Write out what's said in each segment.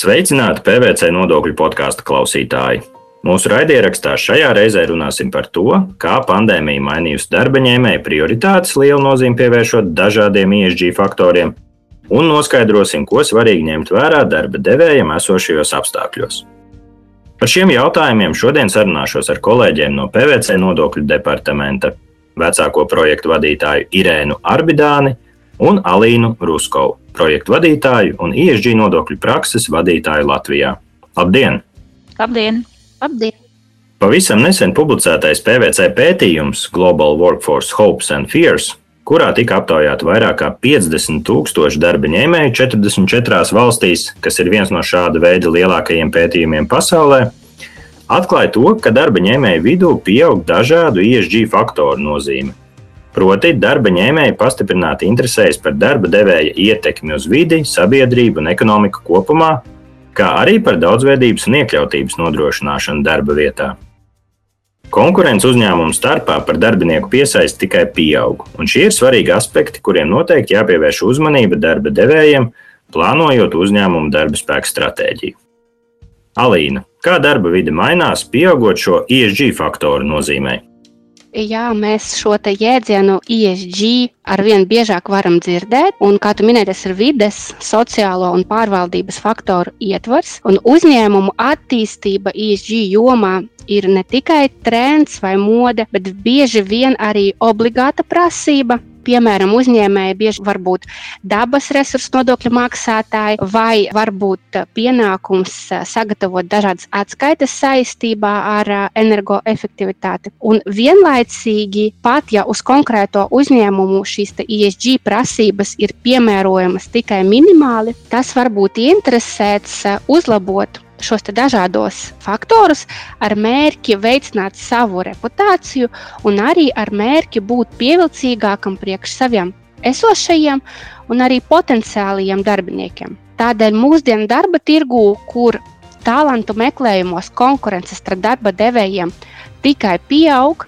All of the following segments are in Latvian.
Sveicināti PVC nodokļu podkāstu klausītāji! Mūsu raidierakstā šajā reizē runāsim par to, kā pandēmija mainījusi darba ņēmēju prioritātes, lielu nozīmi pievēršot dažādiem ISG faktoriem, un noskaidrosim, ko svarīgi ņemt vērā darba devējiem esošajos apstākļos. Par šiem jautājumiem šodien sarunāšos ar kolēģiem no PVC nodokļu departamenta, vecāko projektu vadītāju Irēnu Arbidāni un Alīnu Ruskovu, projektu vadītāju un ISG nodokļu prakses vadītāju Latvijā. Labdien! Labdien! Labdien! Pavisam nesen publicētais PVC pētījums Global Workforce Hopes and Fears, kurā tika aptaujāti vairāk kā 50 tūkstoši darba ņēmēju 44 valstīs, kas ir viens no šāda veida lielākajiem pētījumiem pasaulē, atklāja to, ka darba ņēmēju vidū pieaug dažādu ISG faktoru nozīme. Proti, darba ņēmēji pastiprināti interesējas par darba devēja ietekmi uz vidi, sabiedrību un ekonomiku kopumā, kā arī par daudzveidības un iekļautības nodrošināšanu darba vietā. Konkurence uzņēmumu starpā par darbinieku piesaisti tikai pieaug, un šie ir svarīgi aspekti, kuriem noteikti jāpievērš uzmanība darba devējiem, plānojot uzņēmumu darba spēka stratēģiju. Alīna, kā darba vide mainās, pieaugot šo ISG faktoru nozīmē? Jā, mēs šo jēdzienu ISG ar vien biežāk varam dzirdēt, un, kā tu minēji, tas ir vides, sociālo un pārvaldības faktoru ietvars. Un uzņēmumu attīstība ISG jomā ir ne tikai trends vai mode, bet bieži vien arī obligāta prasība Piemēram, uzņēmēji bieži var būt dabas resursu nodokļu maksātāji, vai varbūt pienākums sagatavot dažādas atskaites saistībā ar energoefektivitāti. Un vienlaicīgi, pat ja uz konkrēto uzņēmumu šīs ISG prasības ir piemērojamas tikai minimāli, tas var būt interesēts uzlabot šos dažādos faktorus ar mērķi veicināt savu reputāciju un arī ar mērķi būt pievilcīgākam priekš saviem esošajiem un arī potenciālajiem darbiniekiem. Tādēļ mūsdienu darba tirgū, kur talantu meklējumos konkurences starp darba devējiem tikai pieaug,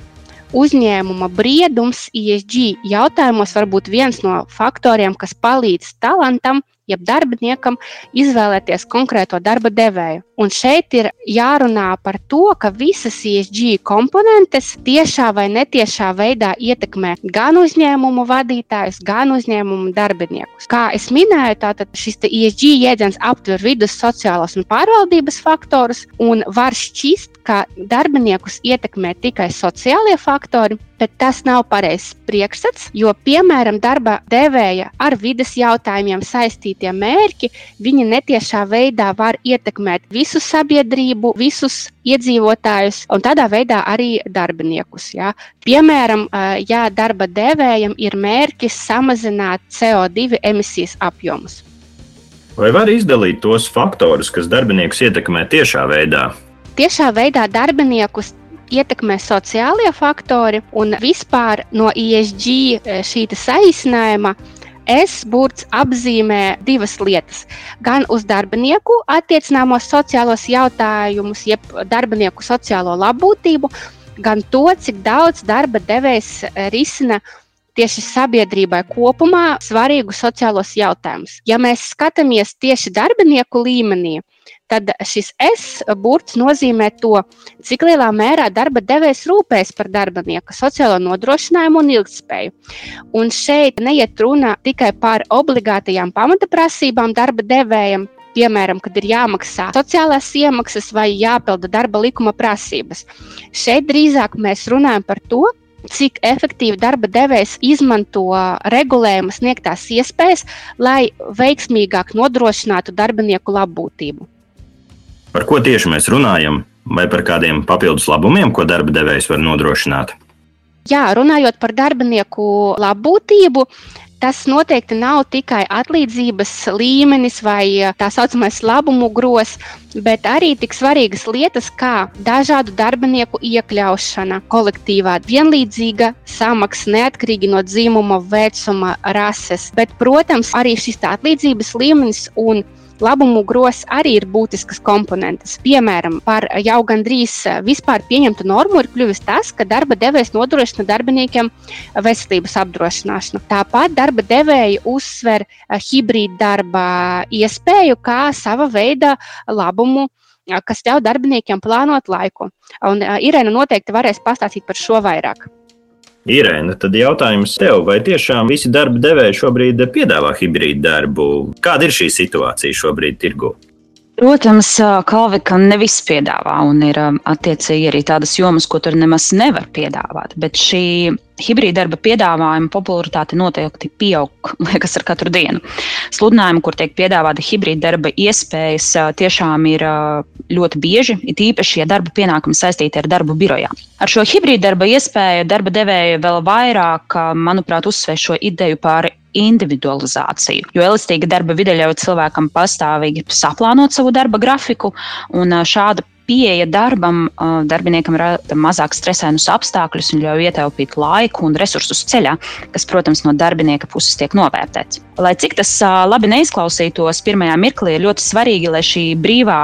uzņēmuma briedums ISG jautājumos var būt viens no faktoriem, kas palīdz talantam jeb darbiniekam izvēlēties konkrēto darba devēju. Un šeit ir jārunā par to, ka visas ESG komponentes tiešā vai netiešā veidā ietekmē gan uzņēmumu vadītājus, gan uzņēmumu darbiniekus. Kā jau minēju, tātad šis ESG jēdziens aptver vidus, sociālos un pārvaldības faktorus un var šķist, ka darbiniekus ietekmē tikai sociālie faktori, bet tas nav pareizs priekšstats, jo, piemēram, darba devēja ar vidas jautājumiem saistītie mērķi, viņi netiešā veidā var ietekmēt visu sabiedrību, visus iedzīvotājus un tādā veidā arī darbiniekus. Ja. Piemēram, ja darba devējam ir mērķis samazināt CO2 emisijas apjomus. Vai var izdalīt tos faktorus, kas darbiniekus ietekmē tiešā veidā? Tiešā veidā darbiniekus ietekmē sociālie faktori un vispār no ISG e, šī saīsinājuma. Es burts apzīmē divas lietas. Gan uz darbinieku attiecināmos sociālos jautājumus, jeb darbinieku sociālo labbūtību, gan to, cik daudz darba devējs e, risina tieši sabiedrībai kopumā svarīgus sociālos jautājumus. Ja mēs skatāmies tieši darbinieku līmenī, tad šis S burts nozīmē to, cik lielā mērā darba devējs rūpēs par darbinieka sociālo nodrošinājumu un ilgspēju. Un šeit neiet runa tikai par obligātajām pamata prasībām darba devējam, piemēram, kad ir jāmaksā sociālās iemaksas vai jāpilda darba likuma prasības. Šeit drīzāk mēs runājam par to, cik efektīvi darba devējs izmanto regulējuma sniegtās iespējas, lai veiksmīgāk nodrošinātu darbinieku labbūtību. Par ko tieši mēs runājam, vai par kādiem papildus labumiem, ko darba devējs var nodrošināt? Jā, runājot par darbinieku labbūtību, tas noteikti nav tikai atlīdzības līmenis vai tā saucamais labumu gros, bet arī tik svarīgas lietas kā dažādu darbinieku iekļaušana kolektīvā, vienlīdzīga samaksa neatkarīgi no dzimuma, vecuma, rases. Bet, protams, arī šis atlīdzības līmenis un labumu grozs arī ir būtisks komponents. Piemēram, par jau gandrīz vispār pieņemtu normu ir kļuvis tas, ka darba devējs nodrošina darbiniekiem veselības apdrošināšanu. Tāpat darba devēji uzsver hibrīda darba iespēju kā sava veida labumu kas ļauj darbiniekiem plānot laiku. Un Irēna noteikti varēs pastāstīt par šo vairāk. Irēna, tad jautājums tev, vai tiešām visi darba devēji šobrīd piedāvā hibrīdu darbu? Kāda ir šī situācija šobrīd tirgu? Protams, Kalvika ne viss piedāvā, un ir attiecīgi arī tādas jomas, ko tur nemaz nevar piedāvāt. Bet šī hibrīda darba piedāvājuma popularitāte noteikti pieaug, liekas, ar katru dienu. Sludinājumi, kur tiek piedāvāta hibrīda darba iespējas, tiešām ir ļoti bieži, it īpaši, ja darba pienākumi saistīti ar darbu birojā. Ar šo hibrīda darba iespēju darba devēja vēl vairāk, manuprāt, uzsver šo ideju par individualizāciju. Jo elastīga darba vide ļauj cilvēkam pastāvīgi saplānot savu darba grafiku, un šāda pieeja darbam, darbiniekam rada mazāk stresainus apstākļus un ļauj ietaupīt laiku un resursus ceļā, kas, protams, no darbinieka puses tiek novērtēts. Lai cik tas labi neizklausītos, pirmajā mirklī ir ļoti svarīgi, lai šī brīvā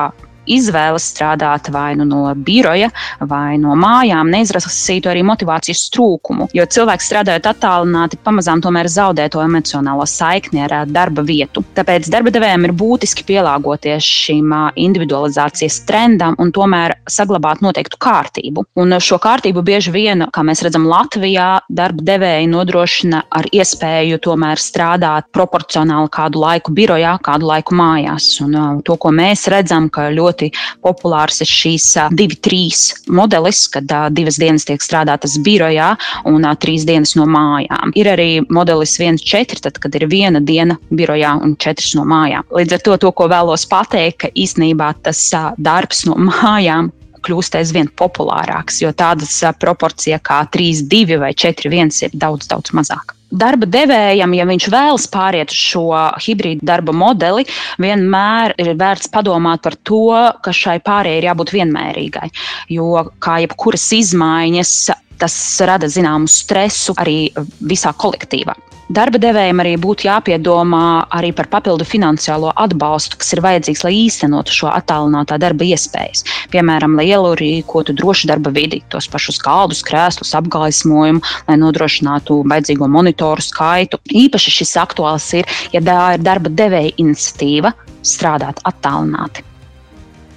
izvēle strādāt vai nu no biroja, vai no mājām, neizrasītu arī motivācijas trūkumu. Jo cilvēks strādājot attālināti, pamazām tomēr zaudē to emocionālo saikni ar darba vietu. Tāpēc darba devējiem ir būtiski pielāgoties šim individualizācijas trendam un tomēr saglabāt noteiktu kārtību. Un šo kārtību bieži vien, kā mēs redzam, Latvijā darba devēji nodrošina ar iespēju tomēr strādāt proporcionāli kādu laiku birojā, kādu laiku mājās. Un to, ko mēs redzam, ka ļoti ļoti populārs ir šīs divi, trīs modelis, kad divas dienas tiek strādātas birojā un trīs dienas no mājām. Ir arī modelis 1,4, tad, kad ir viena diena birojā un četras no mājām. Līdz ar to, to ko vēlos pateikt, ka īstenībā tas darbs no mājām kļūst aizvien populārāks, jo tādas proporcija kā 3, 2 vai 4, 1 ir daudz, daudz mazāka darba devējam, ja viņš vēlas pāriet uz šo hibrīdu darba modeli, vienmēr ir vērts padomāt par to, ka šai pārējai ir jābūt vienmērīgai. Jo kā jebkuras izmaiņas, tas rada zināmu stresu arī visā kolektīvā. Darba devējiem arī būtu jāpiedomā arī par papildu finansiālo atbalstu, kas ir vajadzīgs, lai īstenotu šo attālinātā darba iespējas. Piemēram, lai ielūrīkotu drošu darba vidi, tos pašus galdus, krēslus, apgaismojumu, lai nodrošinātu vajadzīgo monitoru skaitu. Īpaši šis aktuāls ir, ja tā ir darba devēja iniciatīva strādāt attālināti.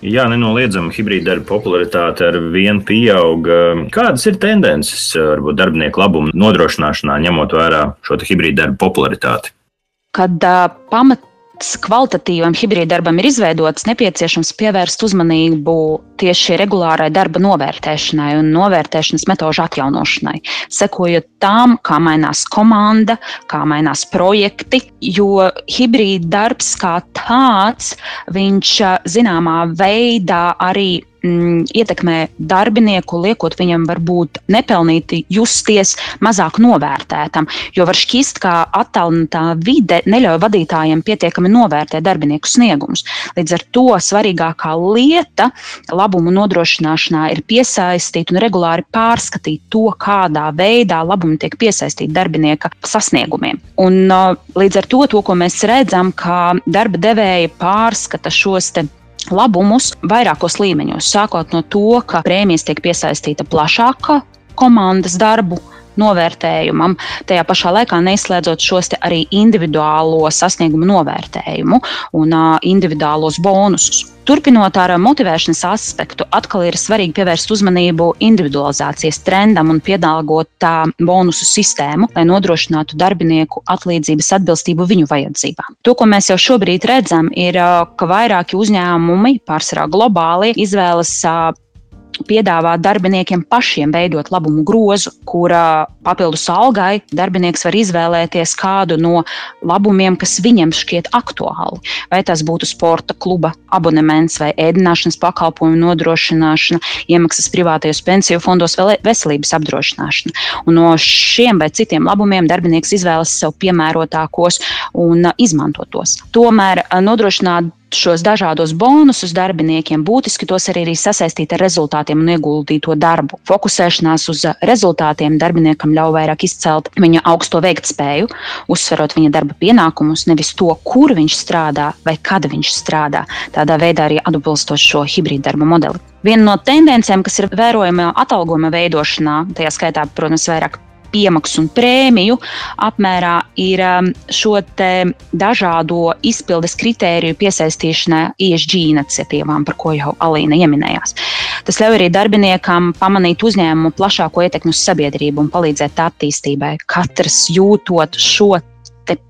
Jā, nenoliedzami hibrīda darba popularitāte ar vienu pieaug. Kādas ir tendences varbūt darbinieku labumu nodrošināšanā, ņemot vērā šo hibrīda darba popularitāti? Kad uh, pamat kvalitatīvam hibrīddarbam ir izveidots, nepieciešams pievērst uzmanību tieši regulārai darba novērtēšanai un novērtēšanas metožu atjaunošanai. Sekojot tām, kā mainās komanda, kā mainās projekti, jo hibrīddarbs kā tāds, viņš zināmā veidā arī mm, ietekmē darbinieku, liekot viņam varbūt nepelnīti justies mazāk novērtētam. Jo var šķist, ka attālinātā vide neļauj vadītājiem pietiekami novērtēt darbinieku sniegumus. Līdz ar to svarīgākā lieta labumu nodrošināšanā ir piesaistīt un regulāri pārskatīt to, kādā veidā labumi tiek piesaistīti darbinieka sasniegumiem. Un, līdz ar to, to, ko mēs redzam, ka darba devēja pārskata šos labumus vairākos līmeņos. Sākot no to, ka prēmijas tiek piesaistīta plašāka komandas darbu novērtējumam, tajā pašā laikā neizslēdzot šos arī individuālo sasniegumu novērtējumu un uh, individuālos bonusus. Turpinot ar motivēšanas aspektu, atkal ir svarīgi pievērst uzmanību individualizācijas trendam un piedāvāt tā bonusu sistēmu, lai nodrošinātu darbinieku atlīdzības atbilstību viņu vajadzībām. To, ko mēs jau šobrīd redzam, ir, ka vairāki uzņēmumi, pārsvarā globāli, izvēlas piedāvā darbiniekiem pašiem veidot labumu grozu, kura papildus algai darbinieks var izvēlēties kādu no labumiem, kas viņam šķiet aktuāli. Vai tas būtu sporta kluba abonements vai ēdināšanas pakalpojumu nodrošināšana, iemaksas privātajos pensiju fondos vai veselības apdrošināšana. Un no šiem vai citiem labumiem darbinieks izvēlas sev piemērotākos un izmantot tos. Tomēr nodrošināt šos dažādos bonusus darbiniekiem, būtiski tos arī, arī sasaistīt ar rezultātiem un ieguldīto darbu. Fokusēšanās uz rezultātiem darbiniekam ļauj vairāk izcelt viņa augsto veiktspēju, uzsverot viņa darba pienākumus, nevis to, kur viņš strādā vai kad viņš strādā. Tādā veidā arī atbilstot šo hibrīdu darba modeli. Viena no tendencēm, kas ir vērojama atalgojuma veidošanā, tajā skaitā, protams, vairāk piemaksu un prēmiju apmērā ir um, šo dažādo izpildes kritēriju piesaistīšana ESG iniciatīvām, par ko jau Alīna ieminējās. Tas ļauj arī darbiniekam pamanīt uzņēmumu plašāko ietekmi uz sabiedrību un palīdzēt tā attīstībai. Katrs jūtot šo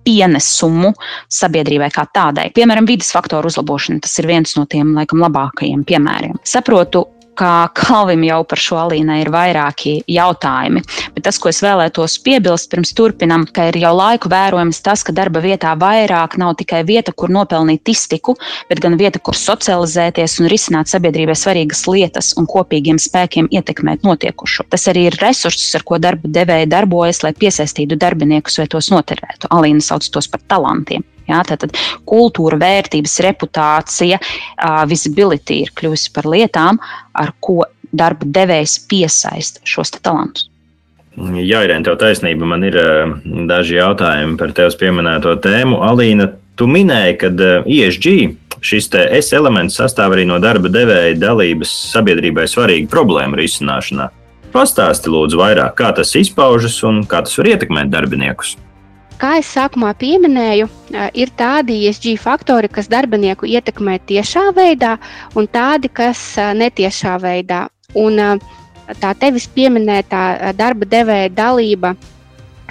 pienesumu sabiedrībai kā tādai. Piemēram, vidas faktoru uzlabošana. Tas ir viens no tiem laikam labākajiem piemēriem. Saprotu, kā Kalvim jau par šo Alīnai ir vairāki jautājumi. Bet tas, ko es vēlētos piebilst pirms turpinam, ka ir jau laiku vērojams tas, ka darba vietā vairāk nav tikai vieta, kur nopelnīt iztiku, bet gan vieta, kur socializēties un risināt sabiedrībai svarīgas lietas un kopīgiem spēkiem ietekmēt notiekušo. Tas arī ir resurss, ar ko darba devēja darbojas, lai piesaistītu darbiniekus vai tos noterētu. Alīna sauc tos par talantiem. Jā, tātad kultūra, vērtības, reputācija, uh, visibility ir kļuvusi par lietām, ar ko darba devējs piesaista šos talantus. Jā, Irēna, tev taisnība. Man ir uh, daži jautājumi par tevis pieminēto tēmu. Alīna, tu minēji, ka uh, ESG šis S elements sastāv arī no darba devēja dalības sabiedrībai svarīgu problēmu risināšanā. Pastāsti lūdzu vairāk, kā tas izpaužas un kā tas var ietekmēt darbiniekus. Kā jau sākumā pieminēju, ir tādi ESG faktori, kas darbinieku ietekmē tiešā veidā, un tādi, kas netiešā veidā. Un tā tevis pieminētā darba devēja dalība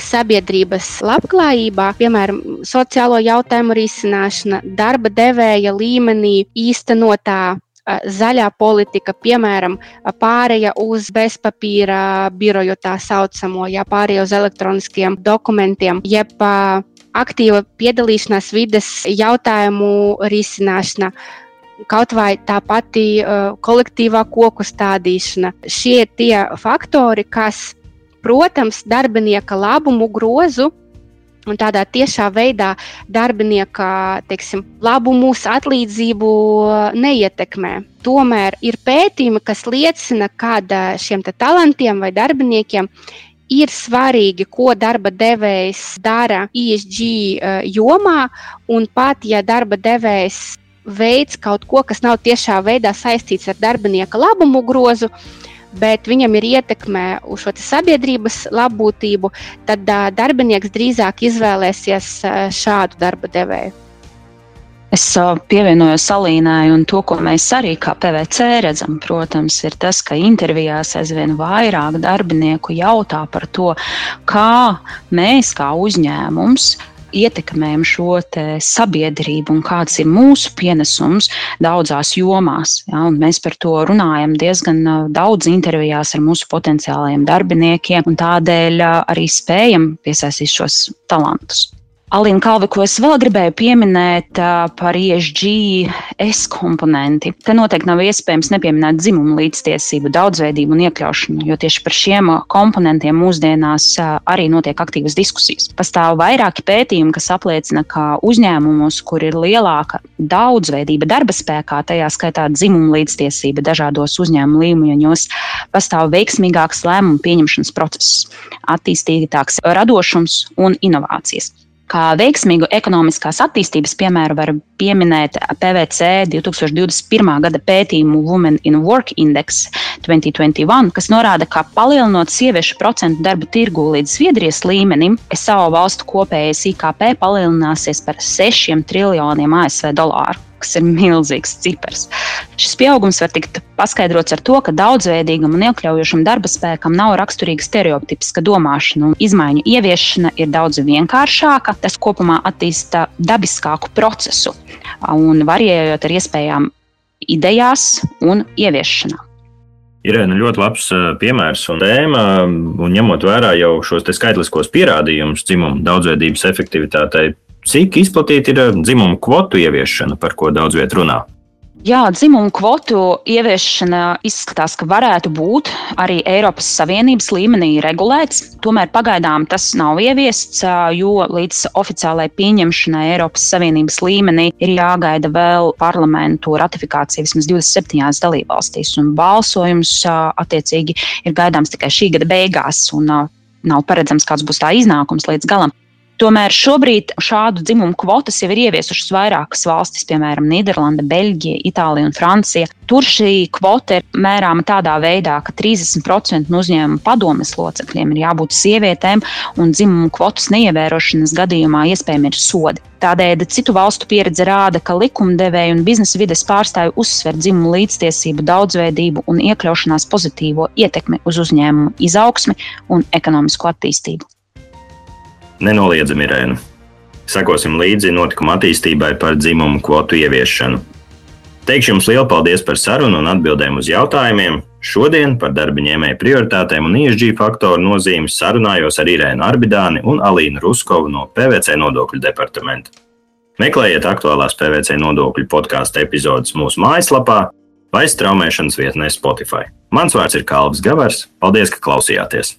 sabiedrības labklājībā, piemēram, sociālo jautājumu risināšana, darba devēja līmenī īstenotā zaļā politika, piemēram, pāreja uz bezpapīra biroju tā saucamo, ja pāreja uz elektroniskiem dokumentiem, jeb aktīva piedalīšanās vides jautājumu risināšana. Kaut vai tā pati uh, kolektīvā koku stādīšana. Šie ir tie faktori, kas, protams, darbinieka labumu grozu un tādā tiešā veidā darbinieka teiksim, labumus, atlīdzību neietekmē. Tomēr ir pētījumi, kas liecina, ka šiem talantiem vai darbiniekiem ir svarīgi, ko darba devējs dara ESG jomā, un pat ja darba devējs veids kaut ko, kas nav tiešā veidā saistīts ar darbinieka labumu grozu, bet viņam ir ietekme uz šo sabiedrības labbūtību, tad darbinieks drīzāk izvēlēsies šādu darba devēju. Es pievienojos Salīnai, un to, ko mēs arī kā PVC redzam, protams, ir tas, ka intervijās aizvien vairāk darbinieku jautā par to, kā mēs, kā uzņēmums, ietekmējam šo sabiedrību un kāds ir mūsu pienesums daudzās jomās. Ja, mēs par to runājam diezgan daudz intervijās ar mūsu potenciālajiem darbiniekiem, un tādēļ arī spējam piesaistīt šos talantus. Alīna Kalve, ko es vēl gribēju pieminēt par ESG S komponenti. Te noteikti nav iespējams nepieminēt dzimumu līdztiesību, daudzveidību un iekļaušanu, jo tieši par šiem komponentiem mūsdienās arī notiek aktīvas diskusijas. Pastāv vairāki pētījumi, kas apliecina, ka uzņēmumos, kur ir lielāka daudzveidība darba spēkā, tajā skaitā dzimumu līdztiesība dažādos uzņēmumu līmeņos, pastāv veiksmīgāks lēmumu pieņemšanas process, attīstītāks radošums un inovācijas. Kā veiksmīgu ekonomiskās attīstības piemēru var pieminēt PVC 2021. gada pētījumu Women in Work Index 2021, kas norāda, ka palielinot sieviešu procentu darba tirgu līdz Zviedrijas līmenim, SAO valstu kopējais IKP palielināsies par 6 triljoniem ASV dolāru kas ir milzīgs cipars. Šis pieaugums var tikt paskaidrots ar to, ka daudzveidīgam un iekļaujošam darba spēkam nav raksturīga stereotipiska domāšana, un izmaiņu ieviešana ir daudz vienkāršāka. Tas kopumā attīsta dabiskāku procesu un varējot ar iespējām idejās un ieviešanā. Irēna ļoti labs piemērs un tēma, un ņemot vērā jau šos skaitliskos pierādījumus dzimumu daudzveidības efektivitātei, Cik izplatīta ir dzimumu kvotu ieviešana, par ko daudz viet runā? Jā, dzimumu kvotu ieviešana izskatās, ka varētu būt arī Eiropas Savienības līmenī regulēts. Tomēr pagaidām tas nav ieviests, jo līdz oficiālai pieņemšanai Eiropas Savienības līmenī ir jāgaida vēl parlamentu ratifikācija vismaz 27 dalībvalstīs. Balsojums attiecīgi ir gaidāms tikai šī gada beigās. Un, Nav paredzams, kāds būs tā iznākums līdz galam. Tomēr šobrīd šādu dzimumu kvotas jau ir ieviesušas vairākas valstis, piemēram, Nīderlanda, Beļģija, Itālija un Francija. Tur šī kvota ir mērāma tādā veidā, ka 30% no uzņēmuma padomes locekļiem ir jābūt sievietēm, un dzimumu kvotas neievērošanas gadījumā iespējami ir sodi. Tādēļ citu valstu pieredze rāda, ka likumdevēju un biznesa vides pārstāvju uzsver dzimumu līdztiesību, daudzveidību un iekļaušanās pozitīvo ietekmi uz uzņēmumu izaugsmi un ekonomisko attīstību. Nenoliedzami, Irēna. Sekosim līdzi notikuma attīstībai par dzimumu kvotu ieviešanu. Teikšu jums lielu paldies par sarunu un atbildēm uz jautājumiem. Šodien par darba ņēmēju prioritātēm un ISG faktoru nozīmi sarunājos ar Irēnu Arbidāni un Alīnu Ruskovu no PVC nodokļu departamenta. Meklējiet aktuālās PVC nodokļu podkāstu epizodes mūsu mājaslapā vai straumēšanas vietnē Spotify. Mans vārds ir Kalvis Gavars. Paldies, ka klausījāties!